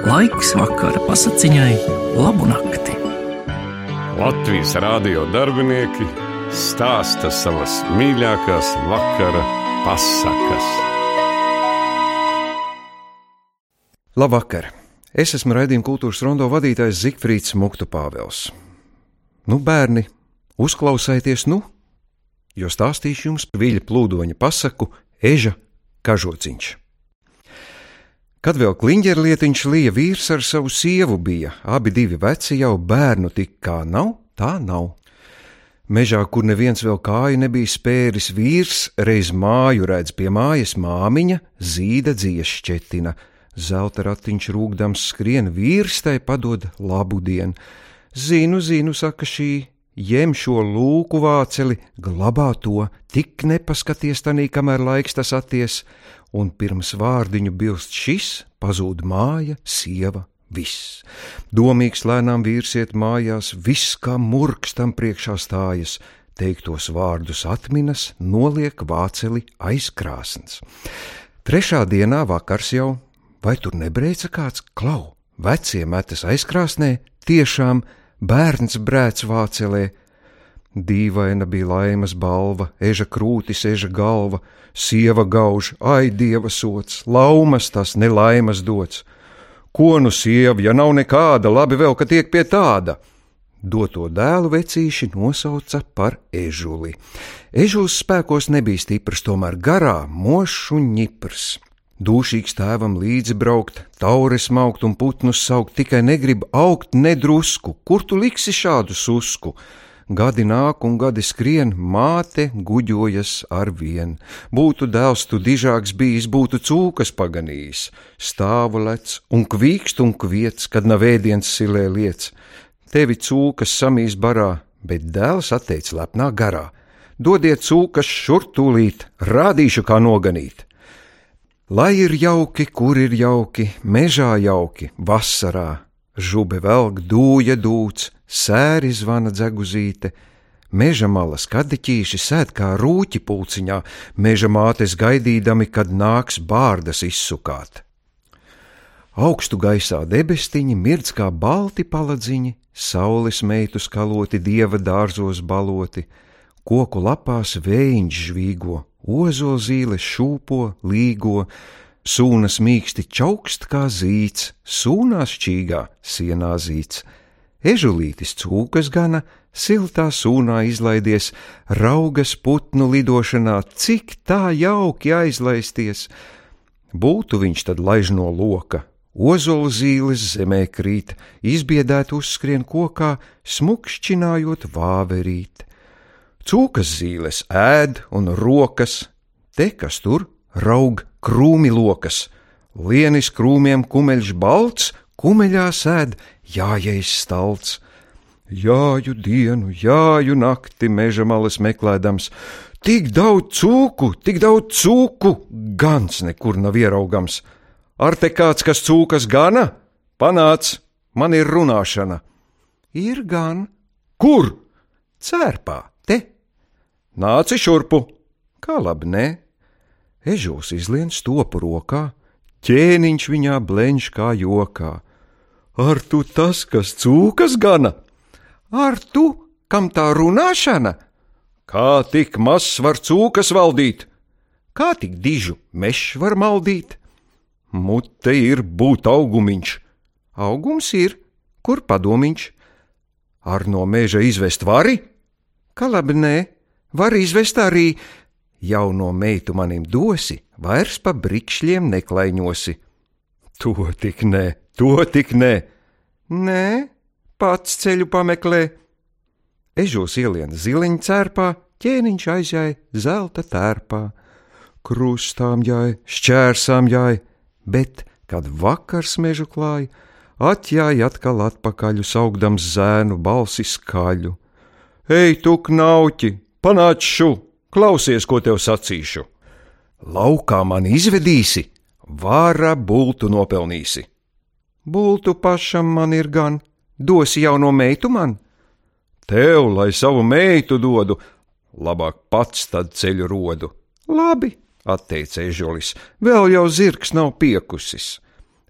Laiks vakara pasakiņai, labu nakti. Latvijas rādio darbinieki stāsta savas mīļākās vakara pasakas. Labvakar! Es esmu raidījuma kultūras rondo vadītājs Zikfrīds Muktu Pāvels. Nu, bērni, uzklausieties, nu, jo stāstīšu jums viļņa plūdoņa pasaku Eža kažociņš. Kad vēl kliņģerlietiņš lija vīrs ar savu sievu bija, abi divi veci jau bērnu tik kā nav, tā nav. Mežā, kur neviens vēl kāju nebija spēris, vīrs reiz māju redz pie mājas māmiņa, zīda dziesšķetina. Zelta ratiņš rūkdams skrien, vīrs tai padod labu dienu. Zinu, zinu, saka šī, ņem šo lūku vāceli, glabā to, tik nepaskaties tanī, kamēr laiks tas atties, un pirms vārdiņu bilst šis, pazūd māja, sieva, viss. Domīgs lēnām vīrsiet mājās, viss kā murkstam priekšā stājas, teiktos vārdus atminas, noliek vāceli aizkrāsns. Trešā dienā vakars jau, vai tur nebrēca kāds klau, vecie metas aizkrāsnē, tiešām bērns brēc vācelē, Dīvaina bija laimes balva, eža krūtis, eža galva, sieva gauž, ai dieva sots, laumas tas nelaimes dots. Ko nu sieva, ja nav nekāda, labi vēl, ka tiek pie tāda? Doto dēlu vecīši nosauca par ežuli. Ežuls spēkos nebija stiprs, tomēr garā, mošs un ņiprs. Dūšīgs tēvam līdzi braukt, taures maukt un putnus saukt, tikai negrib augt nedrusku, kur tu liksi šādu susku? Gadi nāk un gadi skrien, māte guļojas ar vien. Būtu dēls tu dižāks bijis, būtu cūkas paganījis. Stāvu lec un kvīkst un kviets, kad nav ēdiens silē liec. Tevi cūkas samīs barā, bet dēls atteic lepnā garā. Dodiet cūkas šur tūlīt, rādīšu, kā noganīt. Lai ir jauki, kur ir jauki, mežā jauki, vasarā, žube velk dūja dūts, sēri zvana dzeguzīte, meža malas kadiķīši sēd kā rūķi pulciņā, meža mātes gaidīdami, kad nāks bārdas izsukāt. Augstu gaisā debestiņi mirdz kā balti paladziņi, saules meitu skaloti, dieva dārzos baloti, koku lapās vējiņš žvīgo, ozozīles šūpo, līgo, sūnas mīksti čaukst kā zīts, sūnās šķīgā sienā zīts ežulītis cūkas gana, siltā sūnā izlaidies, raugas putnu lidošanā, cik tā jauki aizlaisties. Būtu viņš tad laiž no loka, ozola zīles zemē krīt, izbiedēt uzskrien kokā, smukšķinājot vāverīt. Cūkas zīles ēd un rokas, te kas tur raug krūmi lokas, lienis krūmiem kumeļš balts, kumeļā sēd jājais stalts. Jāju dienu, jāju nakti meža malas meklējams, tik daudz cūku, tik daudz cūku, gans nekur nav ieraugams. Ar te kāds, kas cūkas gana? Panāc, man ir runāšana. Ir gan. Kur? Cērpā, te. Nāci šurpu. Kā labi, nē. Ežūs izlien stopu rokā, ķēniņš viņā blenš kā jokā. Ar tu tas, kas cūkas gana? Ar tu, kam tā runāšana? Kā tik mazs var cūkas valdīt? Kā tik dižu mežs var maldīt? Mute ir būt augumiņš, augums ir, kur padomiņš? Ar no meža izvest vari? Kā labi nē, var izvest arī, jauno meitu manim dosi, vairs pa brikšļiem neklaiņosi. To tik nē, To tik nē, nē, pats ceļu pameklē. Ežos ielien ziliņa cērpā, ķēniņš aizjāja zelta tērpā, krustām jāja, šķērsām jāja, bet, kad vakars mežu klāja, atjāja atkal atpakaļ, saugdams zēnu balsi skaļu. Ej, tu knauķi, panāc šu, klausies, ko tev sacīšu! Laukā man izvedīsi, vāra bultu nopelnīsi! Bultu pašam man ir gan, dosi jauno meitu man? Tev, lai savu meitu dodu, labāk pats tad ceļu rodu. Labi, atteica ežolis, vēl jau zirgs nav piekusis.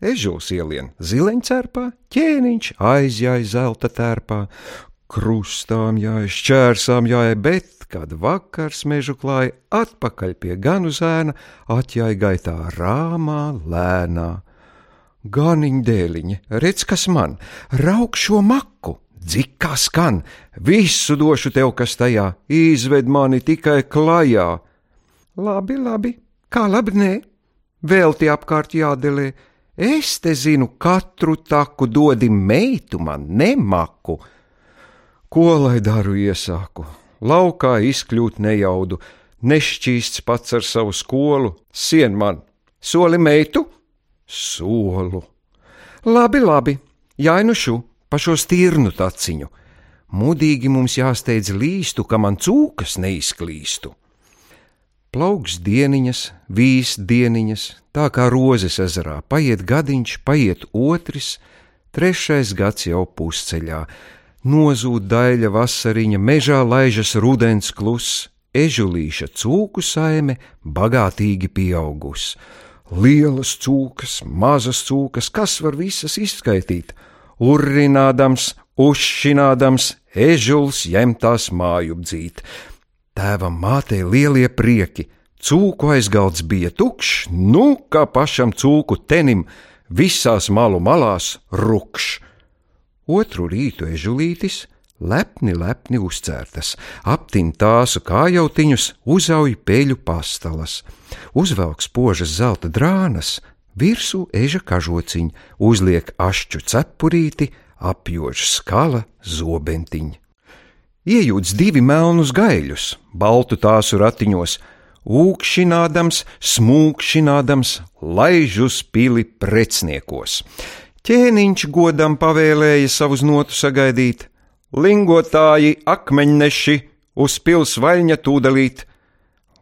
ežuls ielien zileņcerpā, ķēniņš aizjāja zelta tērpā, krustām jāja, šķērsām jāja, bet, kad vakars mežu klāja atpakaļ pie ganu zēna, atjāja gaitā rāmā, lēnā. Ganiņ dēliņa, redz, kas man, rauk šo maku, dzik kā skan, visu došu tev, kas tajā, izved mani tikai klajā. Labi, labi, kā labi nē, vēl tie apkārt jādelē, es te zinu katru taku, dodi meitu man, nemaku. Ko lai daru iesāku? Laukā izkļūt nejaudu, nešķīsts pats ar savu skolu, sien man, soli meitu, solu. Labi, labi, jāinušu pa šo stirnu taciņu. Mudīgi mums jāsteidz līstu, ka man cūkas neizklīstu. Plauks dieniņas, vīs dieniņas, tā kā rozes ezerā, paiet gadiņš, paiet otrs, trešais gads jau pusceļā nozūd daļa vasariņa, mežā laižas rudens kluss, ežulīša cūku saime bagātīgi pieaugus. Lielas cūkas, mazas cūkas, kas var visas izskaitīt? Urrinādams, uzšinādams, ežuls ņemtās māju dzīt. Tēvam mātei lielie prieki, cūku aizgalds bija tukšs, nu kā pašam cūku tenim, visās malu malās rukšs Otru rītu ežulītis lepni, lepni uzcērtas, aptin tāsu kājautiņus, uzauj peļu pastalas, uzvelk spožas zelta drānas, virsū eža kažociņu, uzliek ašķu cepurīti, apjož skala zobentiņu. Iejūts divi melnus gaļus, baltu tāsu ratiņos, ūkšķinādams, smūkšķinādams, laiž uz pili precniekos. Ķēniņš godam pavēlēja savus notu sagaidīt, lingotāji, akmeņneši uz pils vaļņa tūdelīt.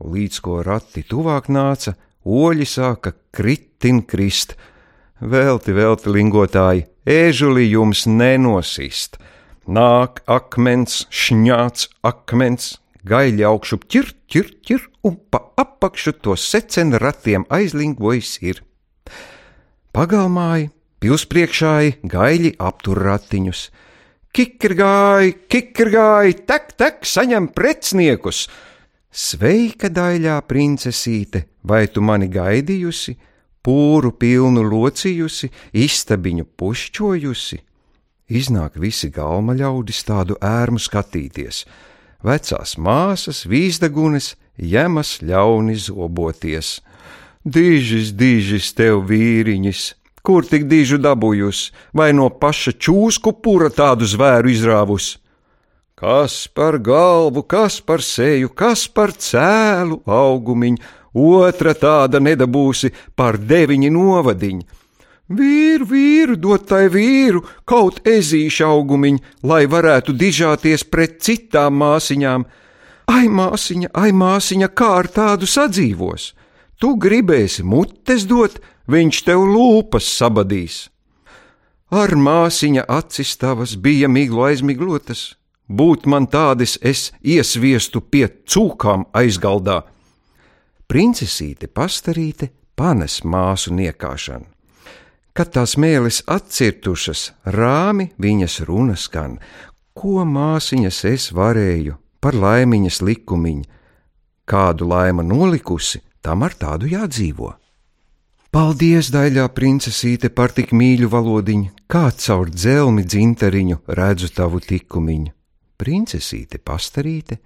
Līdz ko rati tuvāk nāca, oļi sāka kritin krist. Velti, velti lingotāji, ēžuli jums nenosist. Nāk akmens, šņāts akmens, gaļi augšu ķir, ķir, ķir, un pa apakšu to secen ratiem aizlingojis ir. Pagalmāji Pilspriekšāji gaļi aptur ratiņus. Kikirgāji, kikirgāji, tek, tek, saņem pretsniekus! Sveika, daļā princesīte, vai tu mani gaidījusi, pūru pilnu locījusi, istabiņu pušķojusi? Iznāk visi galma ļaudis tādu ērmu skatīties, vecās māsas, vīzdagunes, jemas ļauni zoboties. Dīžis, dīžis tev vīriņš, Kur tik dižu dabūjusi, vai no paša čūsku pura tādu zvēru izrāvusi? Kas par galvu, kas par seju, kas par cēlu augumiņu, otra tāda nedabūsi par deviņi novadiņu. Vīru, vīru, dot tai vīru, kaut ezīšu augumiņu, lai varētu dižāties pret citām māsiņām. Ai, māsiņa, ai, māsiņa, kā ar tādu sadzīvos? Tu gribēsi mutes dot, viņš tev lūpas sabadīs. Ar māsiņa acis tavas bija miglu aizmiglotas, būt man tādas es iesviestu pie cūkām aizgaldā. Princesīte pastarīte panes māsu niekāšanu. Kad tās mēlis atcirtušas, rāmi viņas runa skan, ko māsiņas es varēju par laimiņas likumiņu, kādu laima nolikusi, tam ar tādu jādzīvo. Paldies, daļā princesīte, par tik mīļu valodiņu, kā caur dzelmi dzintariņu redzu tavu tikumiņu. Princesīte pastarīte,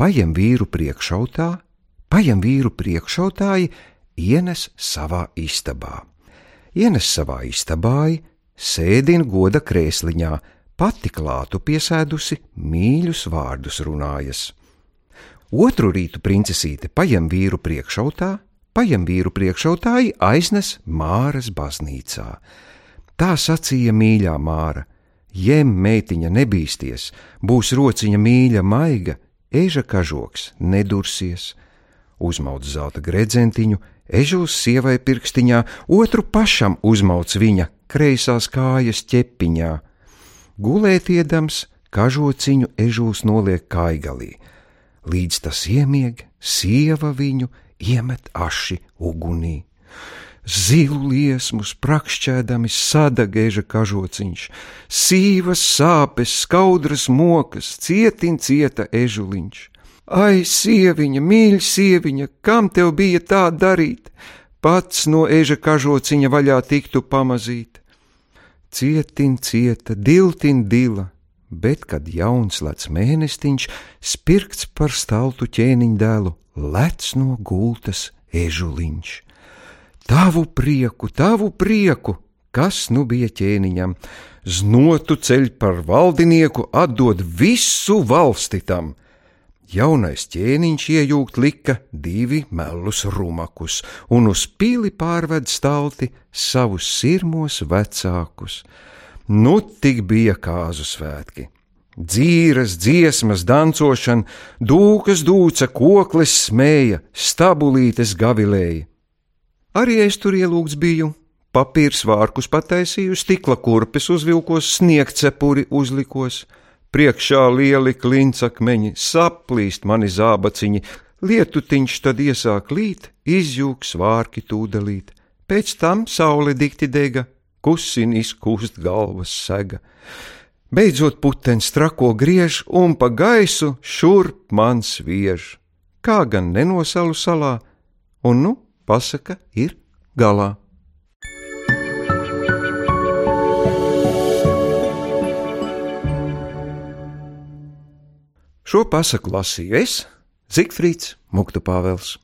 paņem vīru priekšautā, paņem vīru priekšautāji, ienes savā istabā. Ienes savā istabā, sēdina goda krēsliņā, pati klātu piesēdusi, mīļus vārdus runājas. Otru rītu princesīte paņem vīru priekšautā, paņem vīru priekšautāji, aiznes Māras baznīcā. Tā sacīja mīļā Māra: Jem, meitiņa, nebīsties, būs rociņa mīļa, maiga, eža kažoks, nedursies. Uzmauc zelta gredzentiņu, ežuls sievai pirkstiņā, otru pašam uzmauc viņa kreisās kājas ķepiņā. Gulētiedams, kažociņu ežuls noliek kaigalī. Līdz tas iemieg, sieva viņu iemet aši ugunī. zilu liesmu sprakšķēdami sadagēža kažociņš, sīvas sāpes, skaudras mokas, cietin cieta ežuliņš. Ai, sieviņa, mīļa sieviņa, kam tev bija tā darīt? Pats no eža kažociņa vaļā tiktu pamazīt. Cietin cieta, diltin dila, bet kad jauns lec mēnestiņš, spirkts par staltu ķēniņu dēlu, lec no gultas ežuliņš. Tavu prieku, tavu prieku, kas nu bija ķēniņam, znotu ceļ par valdinieku, atdod visu valsti tam. Jaunais ķēniņš iejūgt lika divi melus rumakus un uz pili pārved stalti savus sirmos vecākus. Nu tik bija kāzu svētki. Dzīras, dziesmas, dancošana, dūkas dūca, koklis smēja, stabulītes gavilēja. Arī es tur ielūgts biju. Papīrs vārkus pataisīju, stikla kurpes uzvilkos, sniegcepuri uzlikos, priekšā lieli klincakmeņi, saplīst mani zābaciņi, lietutiņš tad iesāk līt, izjūgs vārki tūdelīt, pēc tam saule dikti dega, kusin izkūst galvas sega. Beidzot putenis trako griež un pa gaisu šurp man sviež, kā gan nenosalu salā, un nu pasaka ir galā. Šo pasaku lasīju es, Zikfrīds Muktu Pāvels.